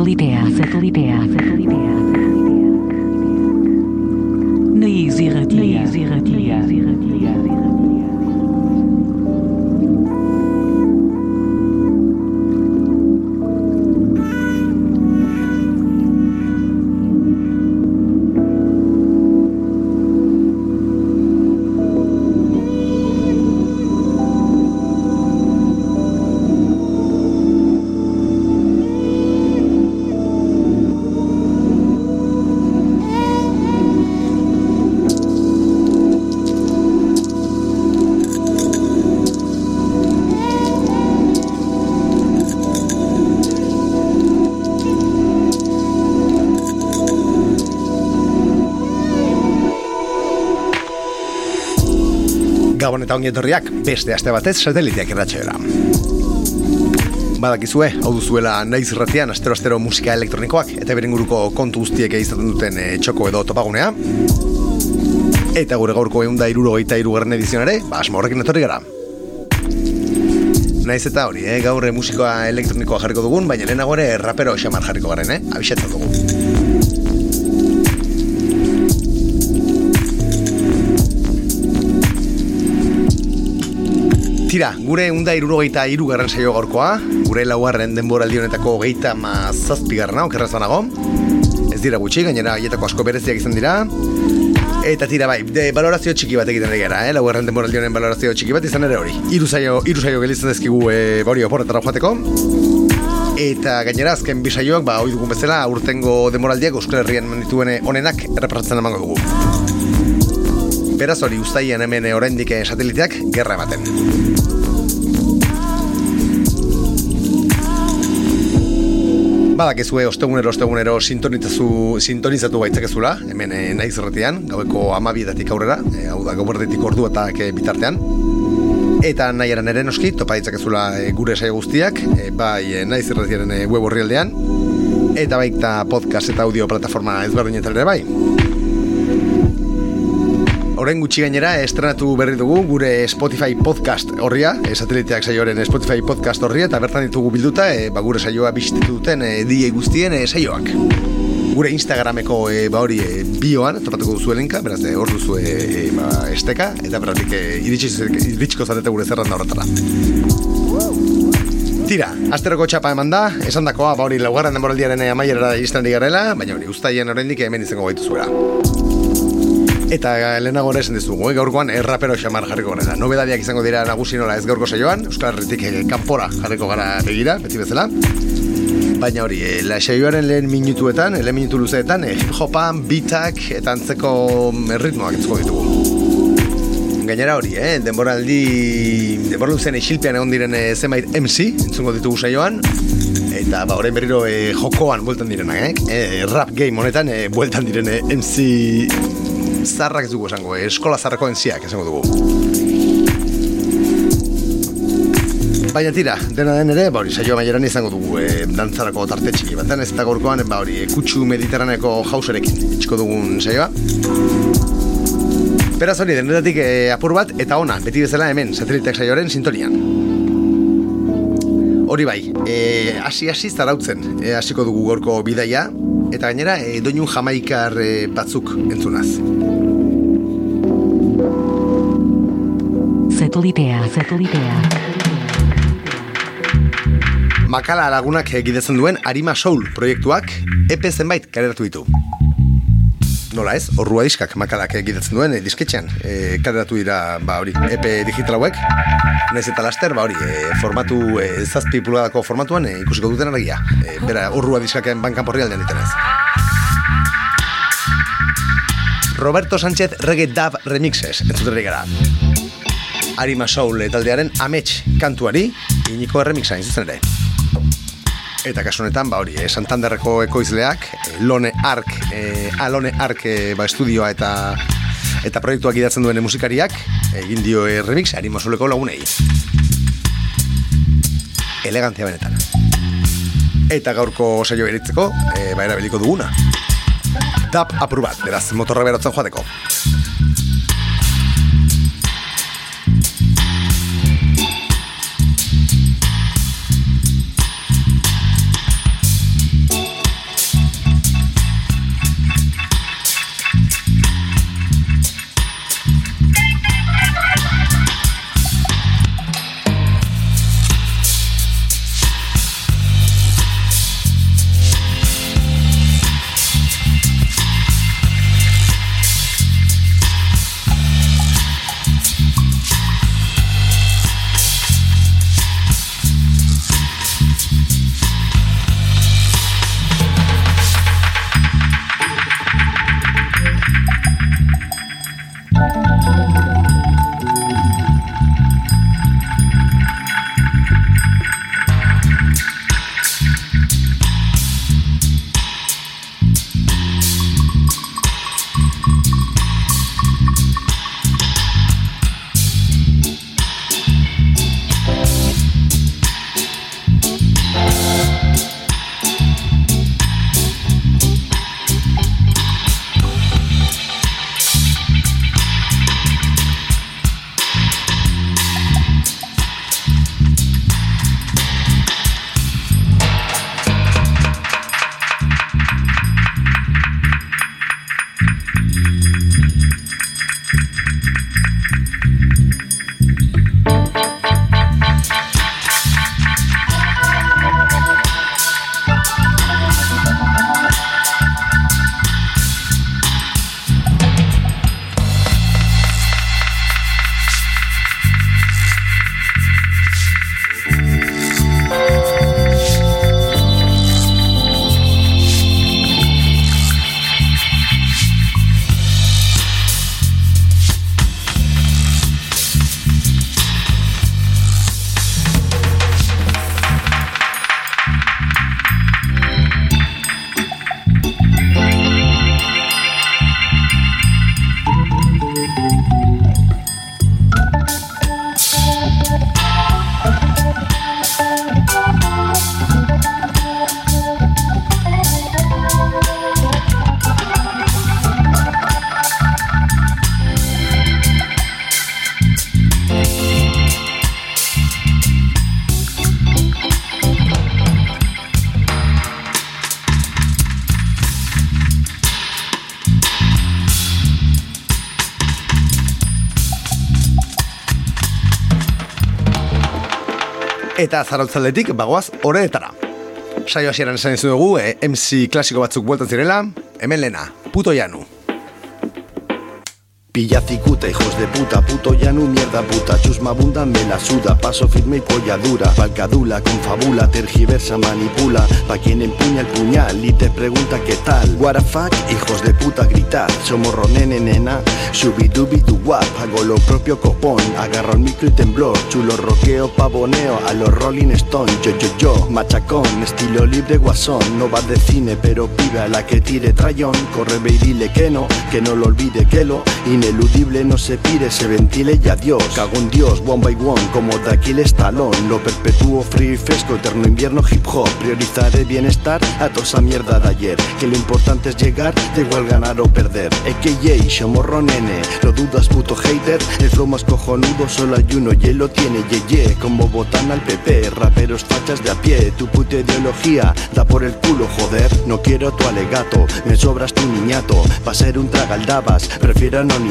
Satellite é Air, eta ongi beste aste batez sateliteak erratxera. Badakizue, hau duzuela naiz ratian astero-astero musika elektronikoak eta beren guruko kontu guztiek izaten duten e, txoko edo topagunea. Eta gure gaurko egun da iruro gaita irugarren edizionare, ba, asma horrekin etorri gara. Naiz eta hori, eh? gaur musikoa elektronikoa jarriko dugun, baina lehenago ere rapero xamar jarriko garen, eh? abixetzen Tira, gure unda irurogeita irugarren saio gaurkoa, gure laugarren denboraldi honetako geita ma zazpigarrena, okerraz banago. Ez dira gutxi, gainera aietako asko bereziak izan dira. Eta tira bai, de valorazio txiki bat egiten gara, eh? laugarren denboraldi honen valorazio txiki bat izan ere hori. Iru saio, iru saio gelitzen dezkigu e, hori oporretara joateko. Eta gainera azken bisaioak, ba, hoi dugun bezala, urtengo demoraldiak Euskal Herrian dituen onenak errepasatzen emango dugu. Beraz hori, ustaien hemen oraindik sateliteak gerra ematen. Badakizue ostegunero ostegunero sintonizazu sintonizatu gaitzakezula, hemen e, naiz erretian, gaueko amabietatik aurrera, e, hau da goberdetik ordu eta bitartean. Eta nahi eran ere noski, topa ditzakezula e, gure saio guztiak, e, bai e, naiz erretiaren e, web horrialdean, eta baita podcast eta audio plataforma ezberdinetan ere bai. Horren gutxi gainera estrenatu berri dugu gure Spotify podcast horria, e, sateliteak saioaren Spotify podcast horria, eta bertan ditugu bilduta, e, ba, gure saioa bizitu duten e, die guztien e, saioak. Gure Instagrameko e, ba hori e, bioan, topatuko duzu elinka, beraz e, hor duzu e, e, ba, esteka, eta beratik e, iritsiko zarete gure zerranda horretara. Tira, asteroko txapa eman da, esan dakoa, ba hori laugarren demoraldiaren amaierara izten digarela, baina hori, ustaien oraindik hemen izango gaitu zuela. Eta lehenago ere esan dizugu, eh? gaurkoan errapero xamar jarriko gara. Nobedadiak izango dira nagusi nola ez gaurko saioan, Euskal Herritik eh, kanpora jarriko gara begira, beti bezala. Baina hori, eh, la saioaren lehen minutuetan, lehen minutu luzeetan, eh, hip-hopan, bitak eta antzeko ritmoak entzuko ditugu. Gainera hori, eh, denboraldi, denbora luzean isilpean egon diren eh, zenbait MC, entzungo ditugu saioan, eta ba, orain berriro eh, jokoan bueltan direnak, eh? eh? rap game honetan eh, bueltan diren eh, MC zarrak dugu esango, eh? eskola zarrako enziak esango dugu. Baina tira, dena den ere, ba hori, saioa maieran izango dugu e, dantzarako tarte txiki bat, ez da gorkoan, ba hori, kutsu mediterraneko jauserekin, etxiko dugun saioa. Beraz hori, denetatik e, apur bat, eta ona, beti bezala hemen, sateliteak saioaren sintonian. Hori bai, e, hasi hasi zarautzen, e, hasiko dugu gorko bidaia, eta gainera, e, doinun jamaikar e, batzuk entzunaz. Satellidea, satellidea. Makala lagunak gidetzen duen Arima Soul proiektuak EP zenbait kareratu ditu. Nola ez, horrua diskak makalak gidetzen duen e, disketxean e, kareratu dira ba, hori, EP digital hauek. Naiz eta laster, ba, hori, e, formatu, e, zazpi pulgadako formatuan e, ikusiko duten argia. E, bera, horrua diskaken bankan porri aldean ditenez. Roberto Sánchez Reggae Dub Remixes, entzuteri gara. Arima Soul taldearen amets kantuari, iniko remixa zuzen ere. Eta kasu honetan, ba hori, eh, Santanderreko ekoizleak, eh, Lone Ark, eh, Alone Ark eh, ba, estudioa eta eta proiektuak idatzen duen musikariak, egin dio eh, remix, Arima Souleko lagunei. Elegantzia benetan. Eta gaurko saio eritzeko, eh, ba erabiliko duguna. Dap apur bat, beraz, motorra berotzen joateko. Eta zarautzaldetik bagoaz horretara. Saio hasieran esan dugu, eh, MC klasiko batzuk bueltan zirela, hemen lena, puto janu. Pilla cicuta, hijos de puta, puto llano, mierda puta, chusma abunda, me la suda, paso firme y polla dura, palcadula, confabula, tergiversa, manipula, pa' quien empuña el puñal y te pregunta qué tal. What the fuck, hijos de puta, gritar, somos ronene nena, shubidubi du guap, hago lo propio copón, agarro el micro y temblor, chulo roqueo, pavoneo, a los Rolling Stone, yo yo yo, machacón, estilo libre guasón, no va de cine, pero pibe a la que tire trayón, corre ve y dile que no, que no lo olvide que lo ineludible no se pire, se ventile y adiós. Cago en Dios, one by one, como el estalón. Lo perpetúo frío y fresco, eterno invierno hip hop. Priorizaré bienestar a toda esa mierda de ayer. Que lo importante es llegar, da igual ganar o perder. EKJ, chamorro nene, lo dudas puto hater. El flow más cojonudo solo hay uno y lo tiene, ye. Como botan al PP, raperos fachas de a pie. Tu puta ideología da por el culo, joder. No quiero tu alegato, me sobras tu niñato. Va a ser un tragaldabas, prefiero anonimato.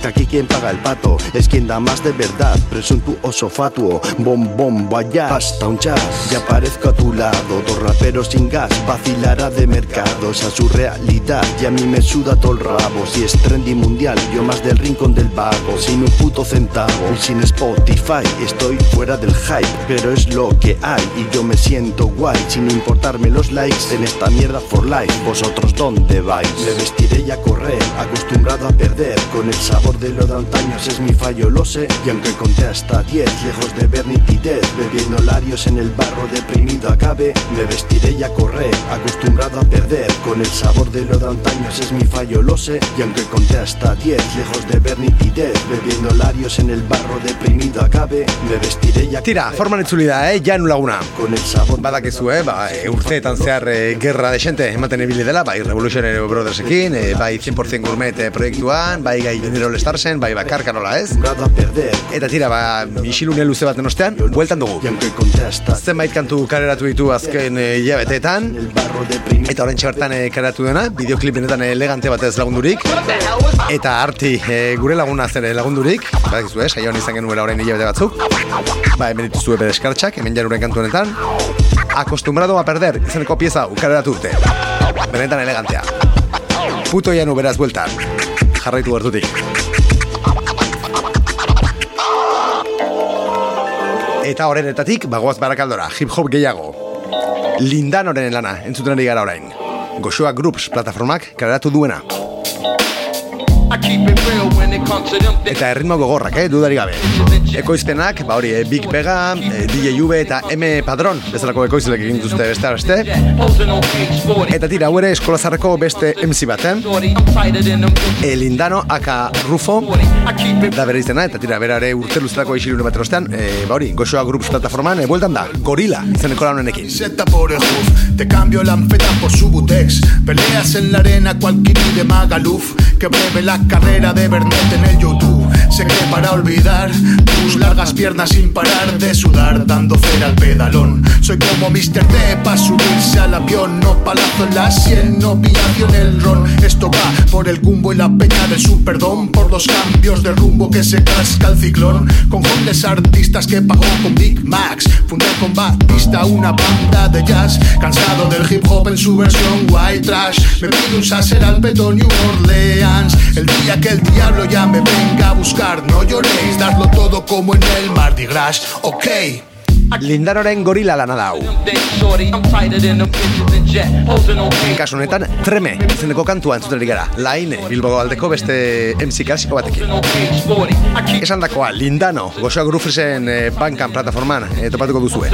Que aquí quien paga el pato es quien da más de verdad. Presuntuoso fatuo, bom bom, vaya. Hasta un jazz, ya aparezco a tu lado. Dos raperos sin gas, vacilará de mercado. Esa es su realidad y a mí me suda todo el rabo. Si es trendy mundial, yo más del rincón del vago. Sin un puto centavo y sin Spotify, estoy fuera del hype. Pero es lo que hay y yo me siento guay. Sin importarme los likes en esta mierda for life. ¿Vosotros dónde vais? Me vestiré y a correr, acostumbrado a perder. Con el sabor de lo de antaños es mi fallo, lo sé. Y aunque conté hasta 10, lejos de ver nitidez, bebiendo larios en el barro deprimido acabe. Me vestiré y a correr, acostumbrado a perder. Con el sabor de lo de antaños es mi fallo, lo sé. Y aunque conté hasta 10, lejos de ver nitidez, bebiendo larios en el barro deprimido acabe. Me vestiré y a Tira, correr. forman itzulida, eh, janu laguna. Con el sabor Badakizu, eh, ba, e, urteetan zehar e, gerra desente ematen ibili dela, bai Revolutionary Brothersekin, e, bai 100% gourmet proiektuan, bai gai Junior All Starsen, bai bakarka nola ez. Eta tira, ba, isilune luze baten ostean, bueltan dugu. Zenbait kantu kareratu ditu azken e, hilabeteetan, eta orain bertan e, kareratu dena, bideoklip benetan elegante batez lagundurik, eta arti e, gure laguna zen lagundurik, badakizu, eh, saioan izan genuela orain hilabete batzuk, ba, hemen dituzue bere eskartxak, hemen jaruren kantu honetan, acostumbrado a perder, izeneko pieza ukareratu dute. Benetan elegantea. Puto janu beraz bueltan. Jarraitu gertutik. Eta horrenetatik, bagoaz barakaldora, hip hop gehiago. Lindanoren lana, entzuten ari gara orain. Goxoa Groups plataformak kareratu duena. Eta erritmo gogorrak, eh, dudari gabe. Ekoizpenak, ba hori, eh, Big Vega, eh, DJ V eta M Padron, bezalako ekoizlek egin duzte beste beste. Posing on page 40. Eta tira, hau ere eskolazarreko beste MC baten, Shorty, I'm tighter than them bitches. e, Lindano aka Rufo, 40. I keep it da bere izena, eta tira, bera ere urte luzerako isilune bat ostean, e, ba hori, Goxoa Groups plataforman, e, bueltan da, Gorila, izeneko lan por el hoof Te cambio la anfeta por Subutex Peleas en la arena cual Kiri de Magaluf Que breve la carrera de Bernet en el YouTube. Sé que para olvidar Tus largas piernas sin parar de sudar Dando cera al pedalón. Soy como Mr. T pa' subirse al avión. No palazo en la sien, no pillación en el ron. Esto va por el cumbo y la peña del Superdón Por los cambios de rumbo que se casca el ciclón. Con jóvenes artistas que pagó con Big Max Fundé con Batista una banda de jazz. Cansado del hip hop en su versión white trash Me pido un sacer al peto New Orleans. El día que el diablo ya me venga a buscar No lloréis, dadlo todo como en el Mardi Gras Ok Lindanoren Gorila lana da hau. Kasu honetan, Treme, izeneko kantua entzuten ari gara. Laine, Bilbao aldeko beste MC klasiko batekin. on page 40. I keep Esan dakoa, Lindano, Goxoa Groupsen e, bankan plataforman, e, topatuko duzue.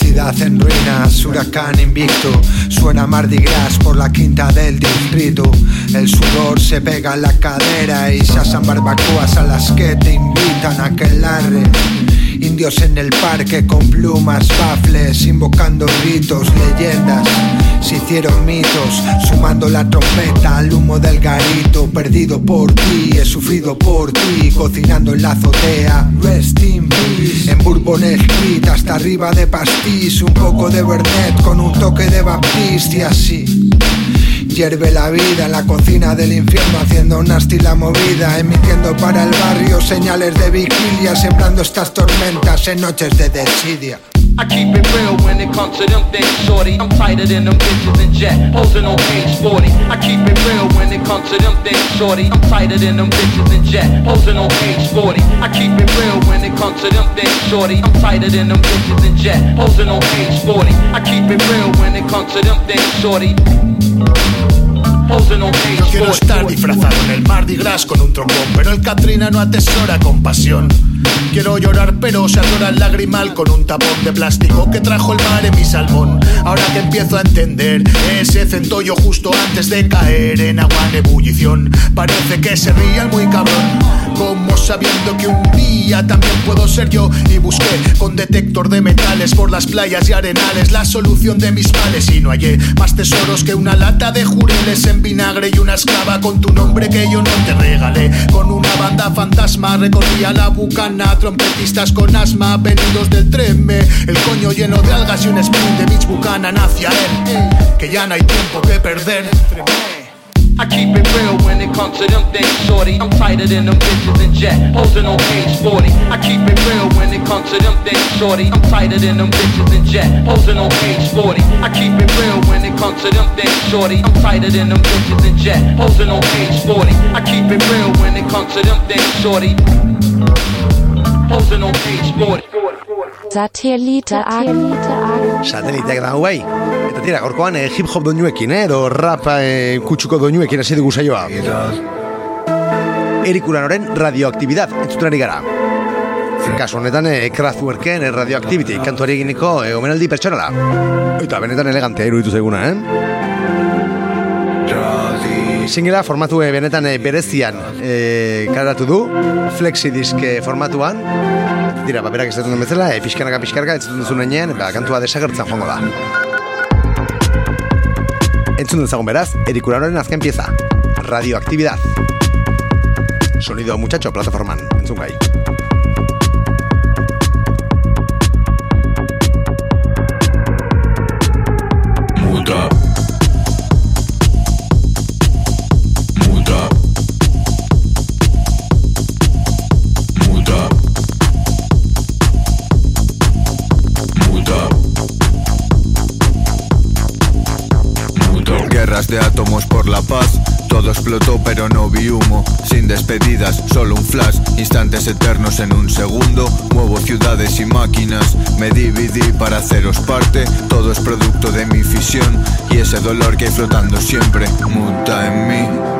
Ciudad en ruinas, huracán invicto, suena Mardi Gras por la quinta del distrito. El sudor se pega en la cadera y se asan barbacoas a las que te invitan a que larre. Indios en el parque con plumas, bafles, invocando ritos, leyendas. Se hicieron mitos, sumando la trompeta al humo del garito. Perdido por ti, he sufrido por ti, cocinando en la azotea. Rest in peace. En Bourbon Street, hasta arriba de pastis, un poco de Bernet con un toque de Baptiste y así. Hierve la vida en la cocina del infierno haciendo nasty la movida, emitiendo para el barrio señales de vigilia, sembrando estas tormentas en noches de desidia. I keep it real when it comes to them things, shorty. I'm tighter than them bitches in jet, posing on page 40. I keep it real when it comes to them things, shorty. I'm tighter than them bitches in jet, posing on page 40. I keep it real when it comes to them things, shorty. I'm tighter than them bitches in jet, posing on page 40. I keep it real when it comes to them things, shorty. Yo quiero 40. estar disfrazado en el Mardi Gras con un trombón, pero el Katrina no atesora compasión. Quiero llorar, pero se atora el lagrimal con un tapón de plástico que trajo el mar en mi salmón. Ahora que empiezo a entender ese centollo justo antes de caer en agua en ebullición, parece que se ría el muy cabrón. Como sabiendo que un día también puedo ser yo y busqué con detector de metales por las playas y arenales la solución de mis males y no hallé más tesoros que una lata de juriles en vinagre y una esclava con tu nombre que yo no te regalé. Con una banda fantasma recorría la bucana, trompetistas con asma venidos del treme, el coño lleno de algas y un sprint de Mitch Buchanan hacia él, que ya no hay tiempo que perder. I keep it real when it comes to them things, shorty. I'm tighter than them bitches in jet, posing on page 40. I keep it real when it comes to them things, shorty. I'm tighter than them bitches in jet, posing on page 40. I keep it real when it comes to them things, shorty. I'm tighter than them bitches in jet, posing on page 40. I keep it real when it comes to them things, shorty. Posing on page 40. Satellite Sateliteak da guai. Eta tira, gorkoan eh, hip hop doinuekin, eh, edo rap eh, kutsuko doinuekin hasi dugu saioa. Erik Uranoren radioaktibidad, entzuten ari gara. Kasu honetan, eh, Kraftwerken eh, radioactivity, kantuari eginiko eh, omenaldi pertsonala. Eta benetan elegantea iruditu zaiguna, eh? Singela formatu eh, benetan eh, berezian eh, karatu du, flexidisk formatuan, dira, paperak ez duen bezala, e, pixkanaka pixkanaka ez duen zunenean, ba, kantua desagertzen joango da. Entzun dezagun beraz, Erik Uranoren azken pieza, Radioactividad. Sonido muchacho plataforman, entzun gai. De átomos por la paz. Todo explotó pero no vi humo. Sin despedidas, solo un flash. Instantes eternos en un segundo. Muevo ciudades y máquinas. Me dividí para haceros parte. Todo es producto de mi fisión. Y ese dolor que hay flotando siempre. Muta en mí.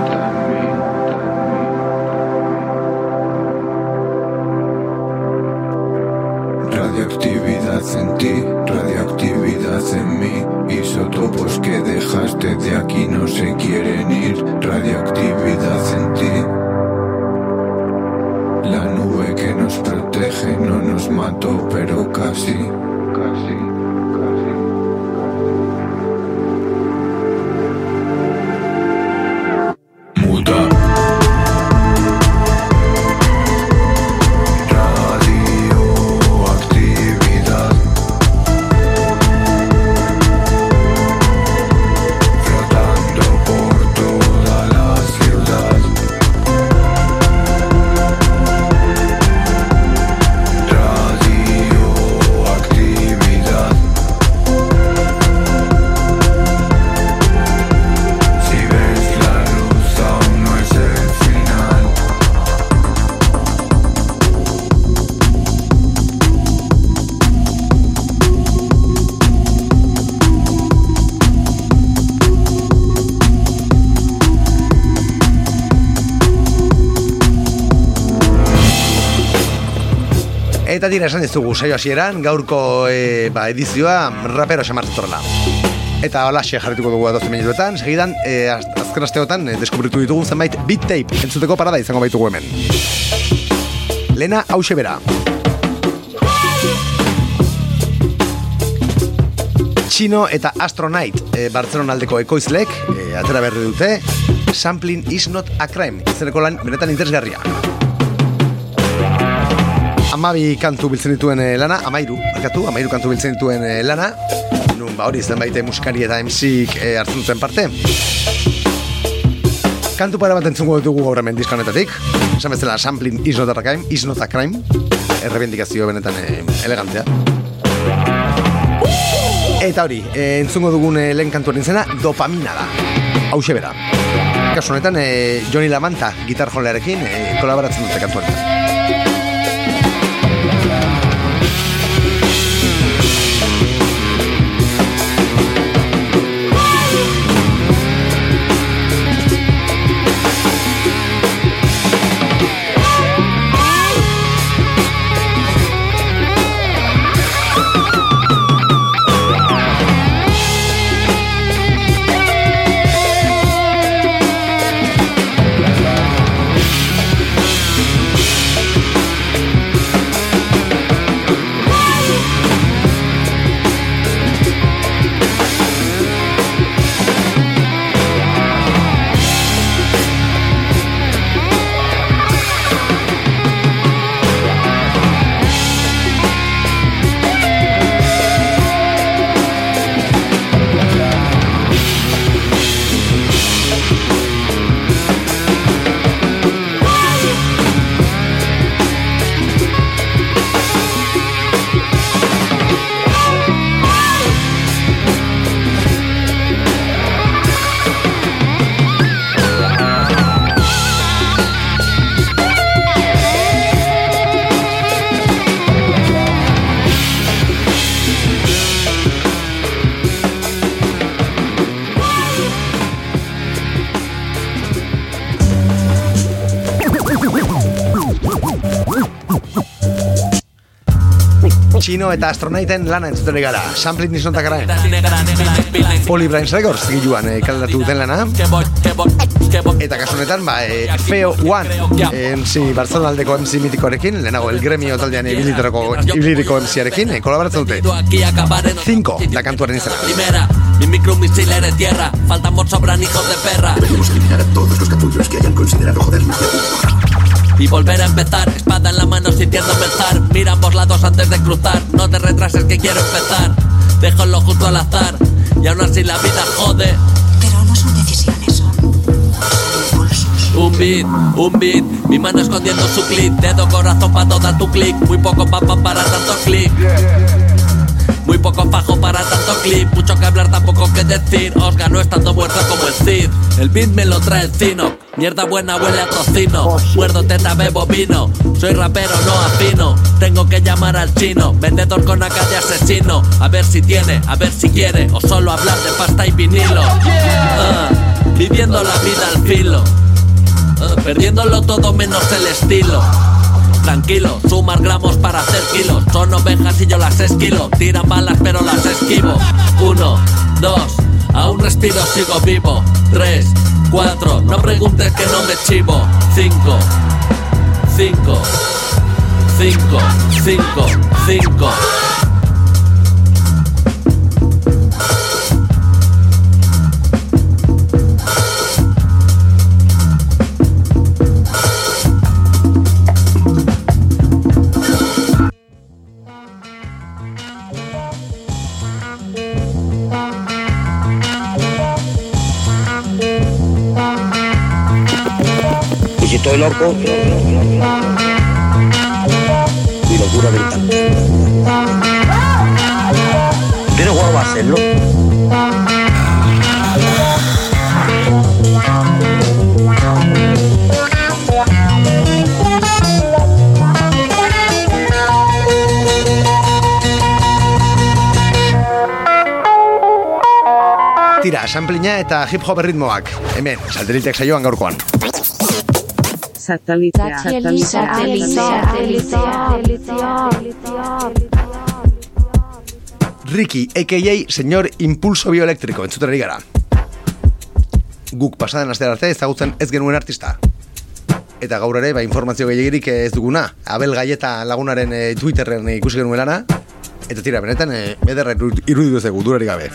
Se quieren ir, radioactividad en ti. La nube que nos protege no nos mató, pero casi, Eta dira esan dizugu saio hasieran gaurko e, ba, edizioa rapero xamartzen Eta holaxe jarrituko dugu adozen minutuetan, segidan, e, az, azken asteotan e, deskubritu ditugu zenbait beat tape entzuteko parada izango baitugu hemen. Lena hause bera. Chino eta Astronaut e, Bartzelonaldeko ekoizlek e, atera berri dute Sampling is not a crime izeneko lan benetan interesgarria. Amabi kantu biltzen dituen eh, lana, amairu, markatu, amairu kantu biltzen dituen eh, lana, nun ba hori zenbait muskari eta MCik eh, hartzen duten parte. Kantu para bat entzungo ditugu gaur hemen diskonetatik, esan bezala sampling is not a crime, is not a crime, errebendikazio benetan eh, elegantea. Eta hori, eh, entzungo dugun eh, lehen kantuaren zena, dopamina da. Hau bera. Kasu honetan, eh, Johnny Lamanta, gitar jolearekin, eh, kolaboratzen dute kantu Txino eta astronauten lana entzuten ari gara. Sampling nisontak gara. Poli Brains Records giluan eh, kaleratu duten lana. Eta kasu honetan, ba, eh, Feo One, eh, MC Barcelona aldeko MC mitikoarekin, lehenago El Gremio taldean ibiliterako ibiliriko MC-arekin, eh, kolaboratzen dute. Cinco, da kantuaren izena. Primera, mi micromisil eres tierra. Faltan sobran hijos de perra. Tenemos que eliminar a todos los capullos que hayan considerado jodernos. Y volver a empezar, espada en la mano sintiendo pensar. Mira ambos lados antes de cruzar. No te retrases que quiero empezar. Déjalo justo al azar. Y aún así la vida jode. Pero no son decisiones, son impulsos. Un beat, un beat, mi mano escondiendo su clip, dedo corazón para dar tu clic, muy poco papá para tanto clic. Muy poco fajo para tanto clip, mucho que hablar, tampoco que decir. Os ganó estando muerto como el Cid. El beat me lo trae el Cino. Mierda buena huele a tocino. Muerdo teta, bebo vino. Soy rapero, no afino. Tengo que llamar al chino. Vendedor con acá de asesino. A ver si tiene, a ver si quiere. O solo hablar de pasta y vinilo. Ah, viviendo la vida al filo. Ah, perdiéndolo todo menos el estilo. Tranquilo, sumar gramos para hacer kilos. Son ovejas y yo las esquilo. Tiran balas pero las esquivo. Uno, dos, aún respiro, sigo vivo. Tres, 4. No preguntes que no me chivo. 5. 5. 5. 5. 5. estoy loco. Mi locura del tanto. Pero guau, va a hacerlo. Tira, sampliña eta hip hop ritmoak. Hemen, salderitek saioan. Gaurkoan. Satelitea. Ricky, a.k.a. señor impulso bioelektriko, entzuten ari gara. Guk pasaden astear arte ezagutzen ez genuen artista. Eta gaur ere, ba, informazio gehiagirik ez duguna. Abel Gaieta lagunaren e, Twitterren ikusi genuen lana. Eta tira, benetan, e, bederra iruditu ez dugu, durari gabe.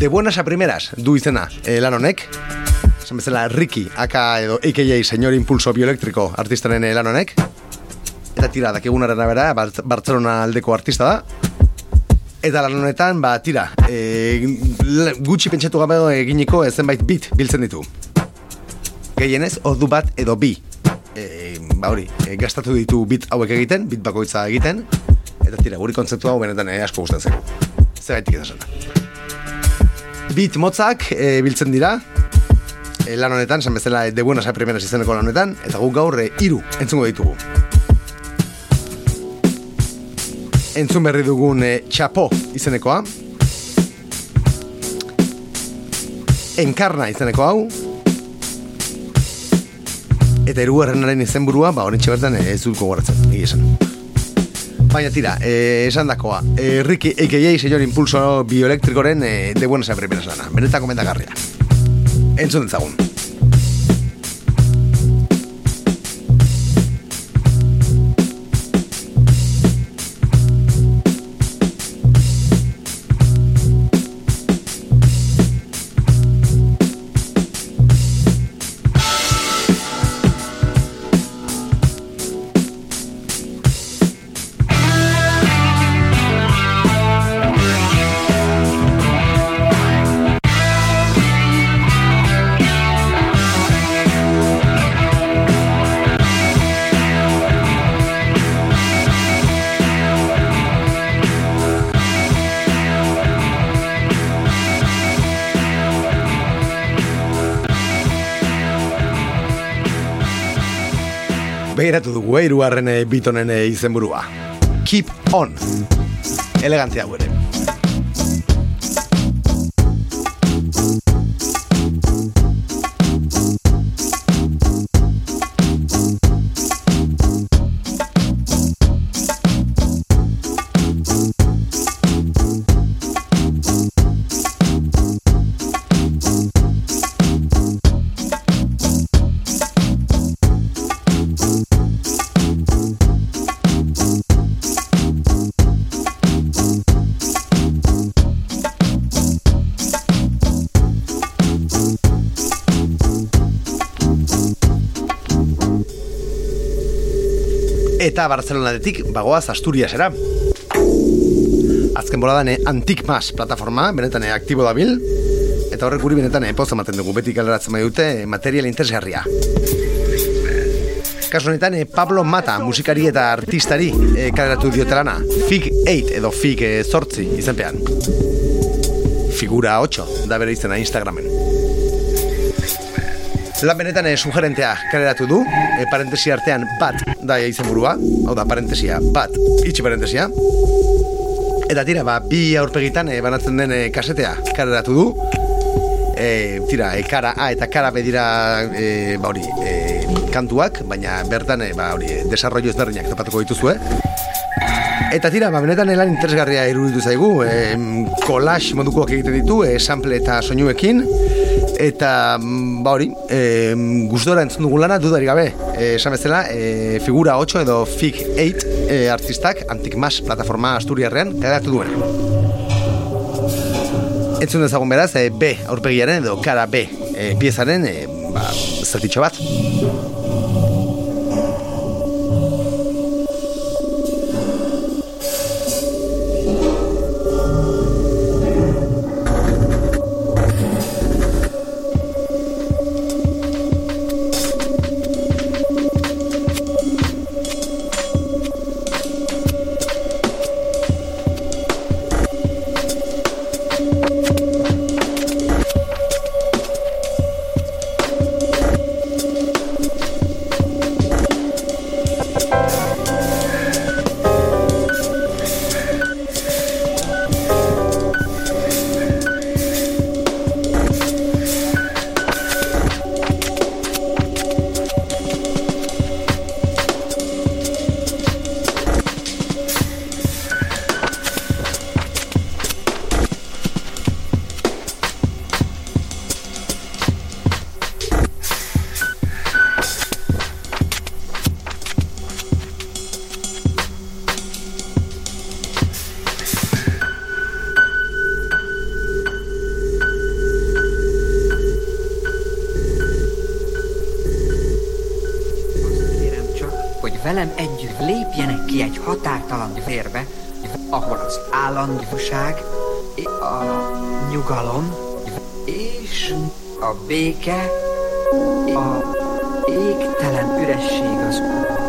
De buenas a primeras, du izena e, lan honek. Esan bezala Ricky, aka edo AKA Señor Impulso Bioelektriko artistaren eh, lan honek. Eta tira, dakigunaren Bart- Bartzelona aldeko artista da. Eta lan honetan, ba, tira, e, gutxi pentsatu gabe eginiko zenbait bit biltzen ditu. Gehienez, ordu bat edo bi. E, ba hori, e, gastatu ditu bit hauek egiten, bit bakoitza egiten, eta tira, guri kontzeptu hau benetan e, asko gustatzen zaigu. Zergaitik ez Bit motzak e, biltzen dira, lan honetan, esan bezala de buenas a primeras izeneko lan honetan, eta guk gaur e, iru entzungo ditugu. Entzun berri dugun e, txapo izenekoa, enkarna izeneko hau, eta hirugarrenaren izenburua, ba, honetxe bertan e, ez dut gogoratzen, esan. Baina tira, eh, esan dakoa, eh, Ricky a.k.a. señor impulso bioelektrikoren eh, de buenas a primeras lana. Benetako mendagarria. Entzun ditzagun. Begiratu dugu, eh, eh, bitonen eh, izenburua. Keep on. Elegantzia hau. Eta Barcelonadetik bagoaz Asturiasera. Azken boladan Antik Mas plataforma, benetan eh, aktibo dabil. Eta horrek guri benetan poza ematen dugu, beti galeratzen bai dute eh, material interesgarria. Kasu honetan, eh, Pablo Mata, musikari eta artistari eh, kaleratu diotelana. Fig 8 edo Fig eh, zortzi izenpean. Figura 8, da bere izena Instagramen. Lan benetan e, sugerentea kaleratu du, e, parentesi artean bat da izenburua, hau da parentesia bat, itxi parentesia. Eta tira, ba, bi aurpegitan e, banatzen den e, kasetea kaleratu du. E, tira, e, kara A eta kara B dira e, ba hori, e, kantuak, baina bertan e, ba hori, e, desarrollo ezberdinak topatuko dituzue. Eta tira, ba, benetan lan interesgarria iruditu zaigu, e, collage modukoak egiten ditu, e, sample eta soinuekin, eta mm, ba hori, e, gustora entzun dugun lana dudari gabe, e, esan bezala, e, figura 8 edo Fig 8 e, artistak Antik Mas plataforma Asturiarrean kaleratu duen. Entzun dezagun beraz, e, B aurpegiaren edo kara B e, piezaren e, ba, zatitxo bat. Egy határtalan vérbe, ahol az állandóság, a nyugalom és a béke, a égtelen üresség az Ha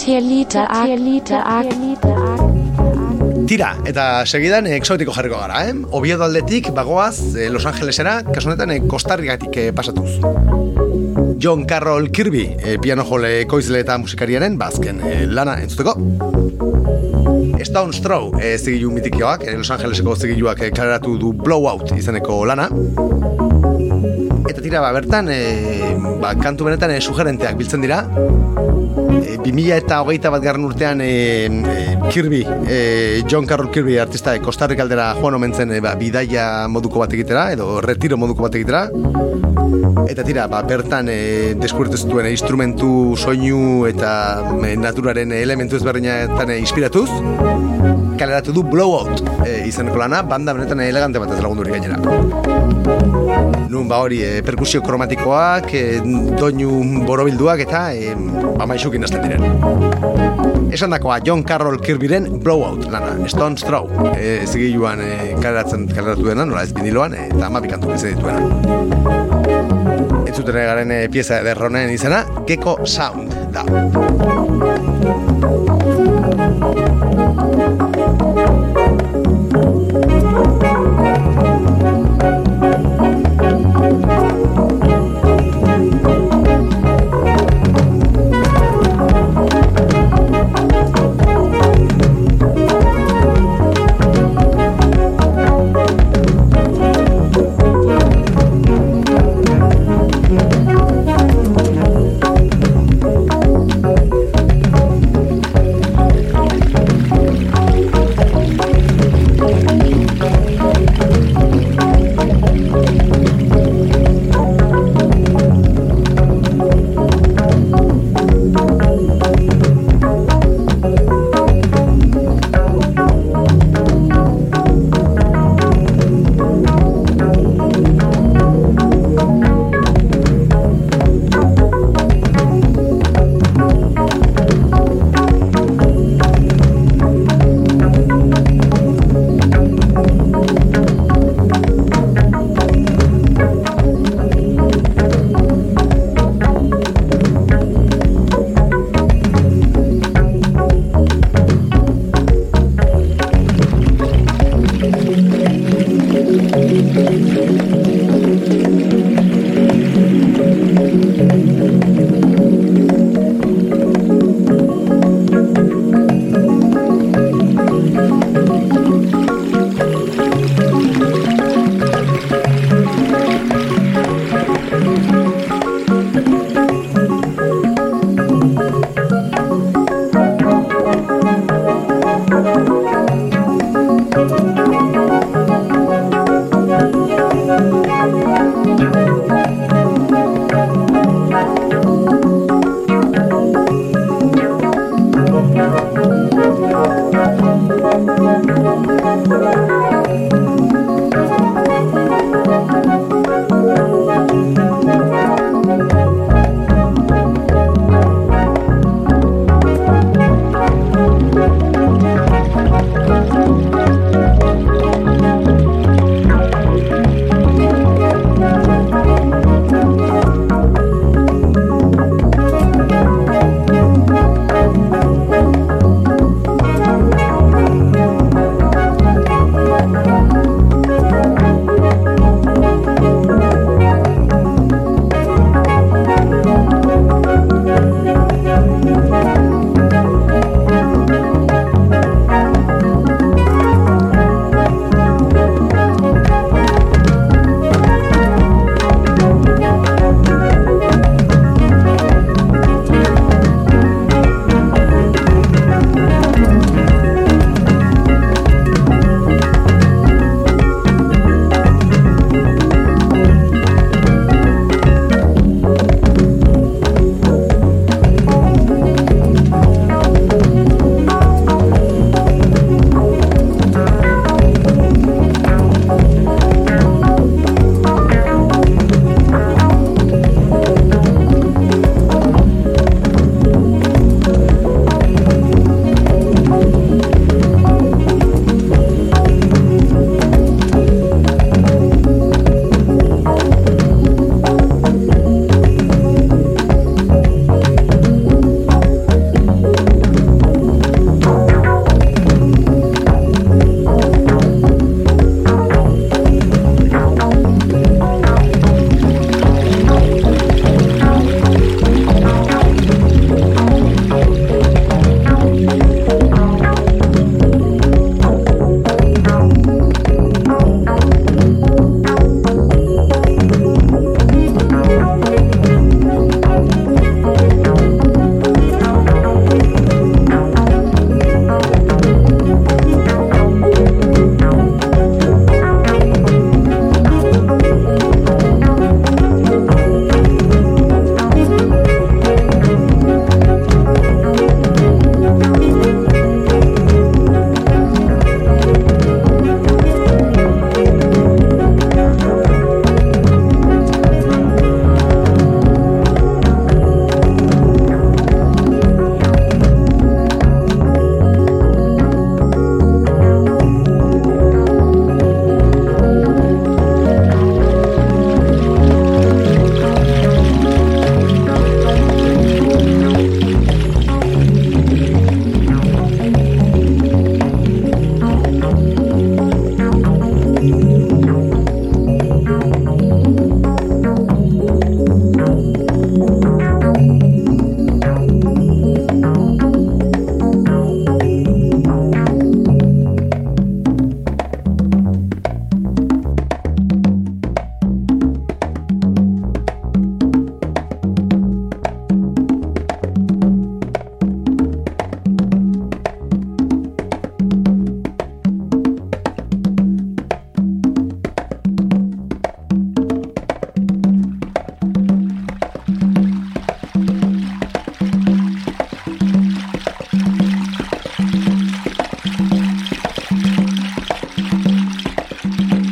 Satellite Satellite Tira, eta segidan eh, exotiko jarriko gara, eh? Oviedo aldetik, bagoaz, eh, Los Angelesera, kasunetan eh, Kostarrigatik eh, pasatuz. John Carroll Kirby, eh, piano jole koizle eta musikariaren, bazken eh, lana entzuteko. Stone Straw, eh, zigilu mitikioak, eh, Los Angeleseko zigiluak eh, kaleratu du Blowout izeneko lana. Eta tira, ba, bertan, e, ba, kantu benetan e, sugerenteak biltzen dira. E, 2000 eta hogeita bat garren urtean e, e, Kirby, e, John Carroll Kirby artista e, Kostarrik aldera joan omentzen e, ba, bidaia moduko bat egitera, edo retiro moduko bat egitera. Eta tira, ba, bertan e, zituen e, instrumentu, soinu eta e, naturaren elementu ezberdinetan e, inspiratuz. Kaleratu du Blowout e, izeneko lana, banda benetan elegante bat ez lagundurik gainera. Nun ba hori, e, perkusio kromatikoak, e, doinu borobilduak eta e, ba maixukin hasten diren. Esan dakoa, John Carroll Kirbyren Blowout lana, Stone Straw. E, zigiluan e, kaleratzen kaleratu dena, nola ez biniloan, e, eta amapikantu ez dituena. Entzuten garen e, pieza derronen izena, Gecko Sound da.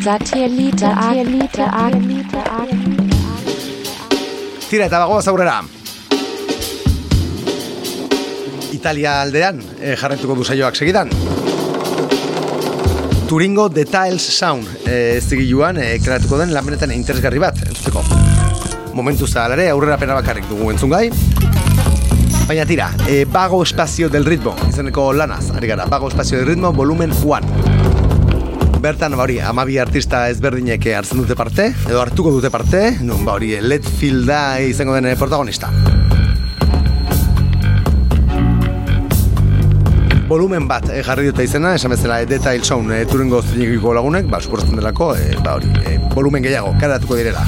Satellite, Satellite, Satellite, Tira eta bagoaz aurrera. Italia aldean eh, jarretuko du saioak segidan. Turingo Details Sound eh, zigiluan eh, kreatuko den lan benetan interesgarri bat, entzuteko. Momentu zahalare, aurrera pena bakarrik dugu entzungai. Baina tira, eh, Bago Espazio del Ritmo, izeneko lanaz, ari gara, Bago Espazio del Ritmo, volumen 1. Bertan, ba hori, amabi artista ezberdinek hartzen dute parte, edo hartuko dute parte, nun, ba hori, Letfield da izango den eh, protagonista. Volumen bat eh, jarri dute izena, esan bezala eh, Detail Sound eh, Turingo zinekiko lagunek, ba, suporatzen delako, eh, ba hori, eh, volumen gehiago, karatuko direla.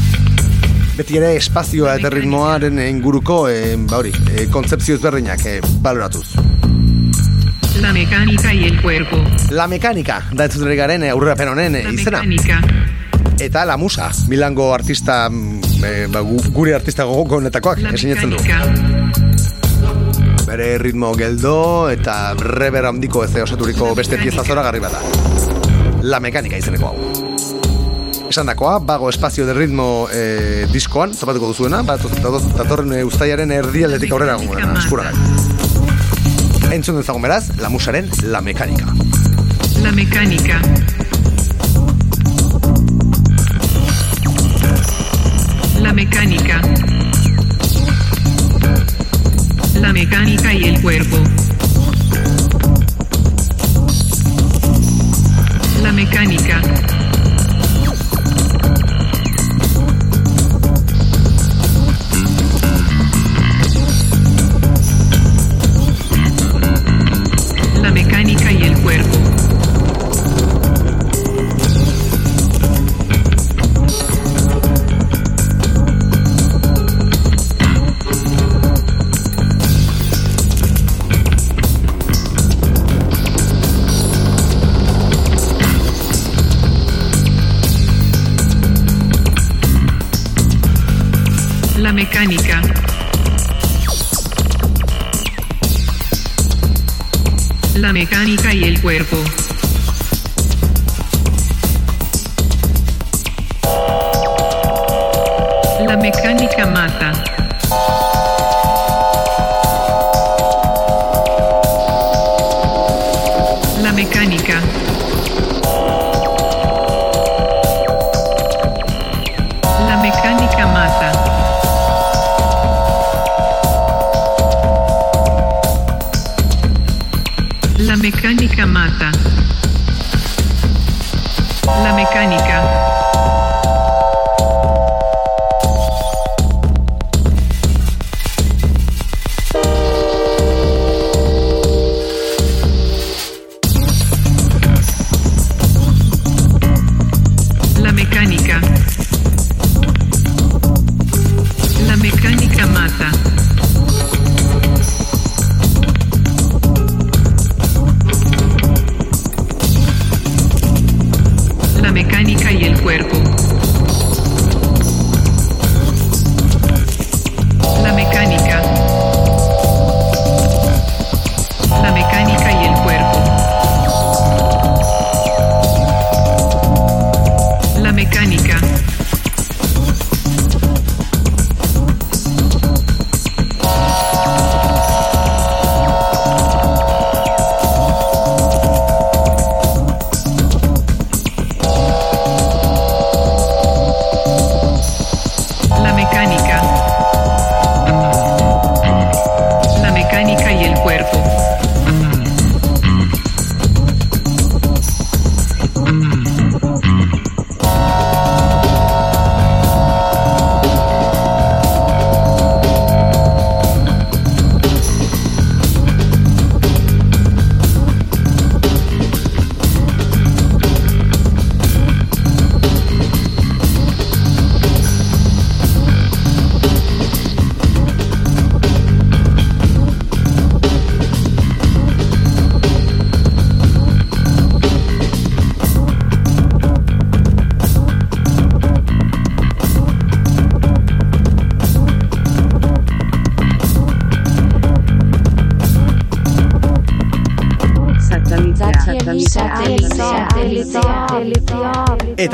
Beti ere espazioa eta ritmoaren inguruko, eh, ba hori, eh, kontzepzio ezberdinak eh, baloratuz. La mecánica y el cuerpo. La mekanika, da dut garen eh, aurrerapen honen eh, izena. mecánica. Eta la musa, Milango artista, eh, ba, gu- gure artista gogoko honetakoak, esinetzen du. mecánica. Bere ritmo geldo eta rever handiko ez osaturiko beste pieza zora garri bada. La mekanika izeneko hau. Esan dakoa, bago espazio de ritmo eh, diskoan, zapatuko duzuena, bat dator- datorren eh, ustaiaren erdialdetik aurrera gugena, eskuragai. Entzun dezagun beraz, la musaren la mekanika. La mecánica. La mecánica. La mecánica y el cuerpo.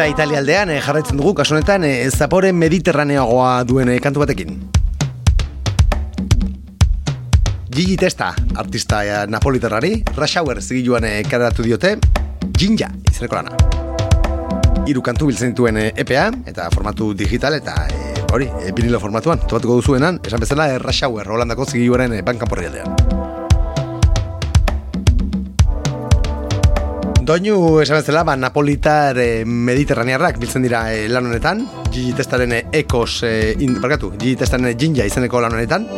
Italialdean eh, jarraitzen dugu kasu honetan eh, zapore mediterraneagoa duen eh, kantu batekin. Gigi Testa, artista eh, napolitarrari, Rush Hour zigiluan eh, kareratu diote, Jinja, izeneko lana. Hiru kantu biltzen dituen EPA, eta formatu digital, eta eh, hori, eh, vinilo formatuan, topatuko duzuenan, esan bezala Hour, Holandako zigiluaren eh, bankan porrialdean. Doinu esan bezala, ba, napolitar eh, mediterranearrak biltzen dira eh, lan honetan, Gigi Testaren eh, ekos, eh, in, barkatu, Gigi Testaren Jinja izeneko lan honetan,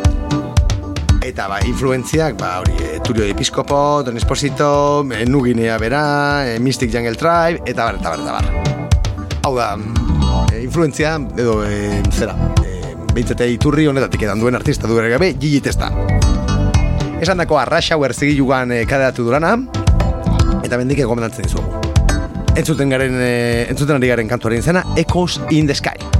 eta ba, influentziak, ba, hori, e, Turio Episkopo, Don Esposito, e, Nuginea bera, e, Mystic Jungle Tribe, eta bar, eta bar, eta bar. Hau da, e, influentzia, edo, e, zera, e, behintzete iturri honetatik edan duen artista du gabe, Gigi Testa. Esan dako Hour zigilugan e, kaderatu durana, eta bendik gomendatzen dizugu. Entzuten garen, e, entzuten ari garen kantuaren zena, Echoes in the Sky.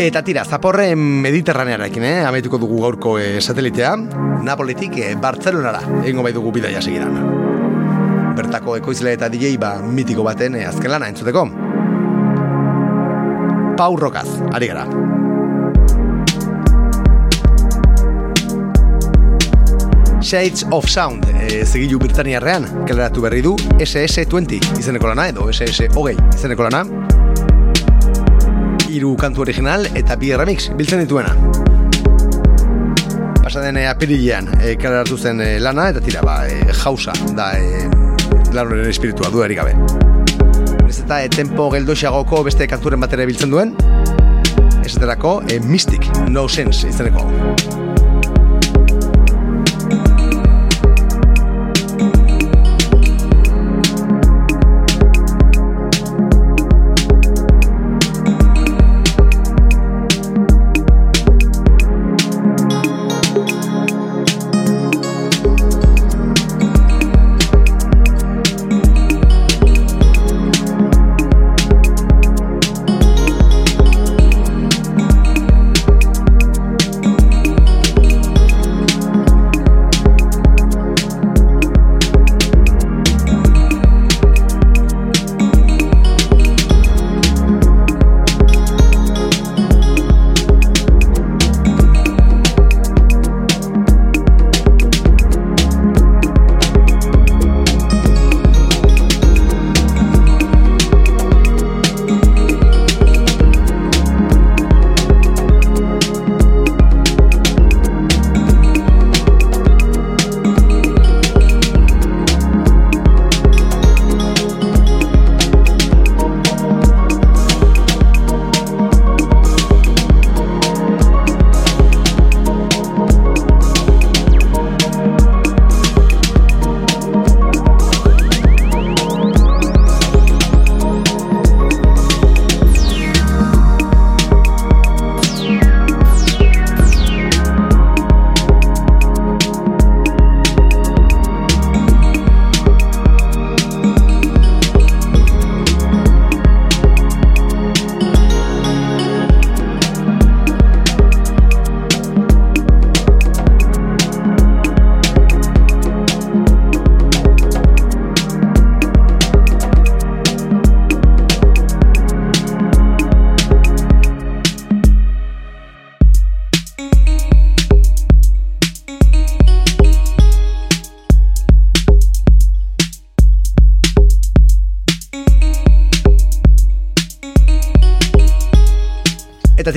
Eta tira, zaporre mediterranearekin, eh? Ameituko dugu gaurko eh, satelitea. Napolitik eh, Bartzelonara egingo bai dugu bidaia segiran. Bertako ekoizle eta DJ ba mitiko baten eh, azken lana entzuteko. Pau Rokaz, ari gara. Shades of Sound, e, zigilu Britaniarrean, keleratu berri du SS20 izeneko lana, edo SS hogei izeneko lana. Hiru kantu original eta bi remix biltzen dituena. Pasaden e, apirilean e, keleratu zen e, lana, eta tira, ba, e, jausa da e, lan horren espiritua du gabe. Ez eta e, tempo geldoxagoko beste kanturen batera biltzen duen, ez eterako e, Mystic No Sense izeneko.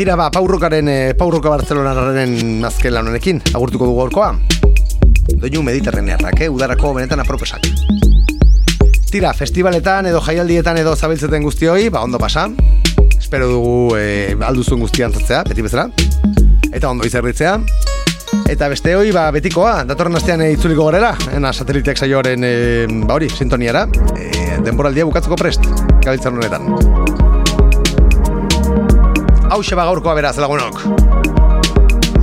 Tira ba, Paurrokaren, e, Paurroka Bartzelonaren azken lan honekin, agurtuko dugu gaurkoa. Doinu mediterranearrak, eh, udarako benetan apropesak. Tira, festivaletan edo jaialdietan edo zabiltzeten guztioi, ba, ondo pasa. Espero dugu e, alduzun guztian zatzea, beti bezala. Eta ondo izerritzea. Eta beste hoi, ba, betikoa, datorren astean e, itzuliko gorera, ena sateliteak saioaren, e, ba hori, sintoniara. E, denboraldia bukatzeko prest, gabiltzan honetan. Hau ba gaurkoa beraz lagunok.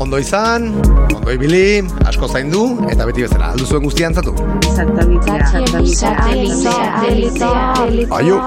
Ondo izan, ondo ibili, asko zaindu eta beti bezala aldu zuen guztian zatu. Aio.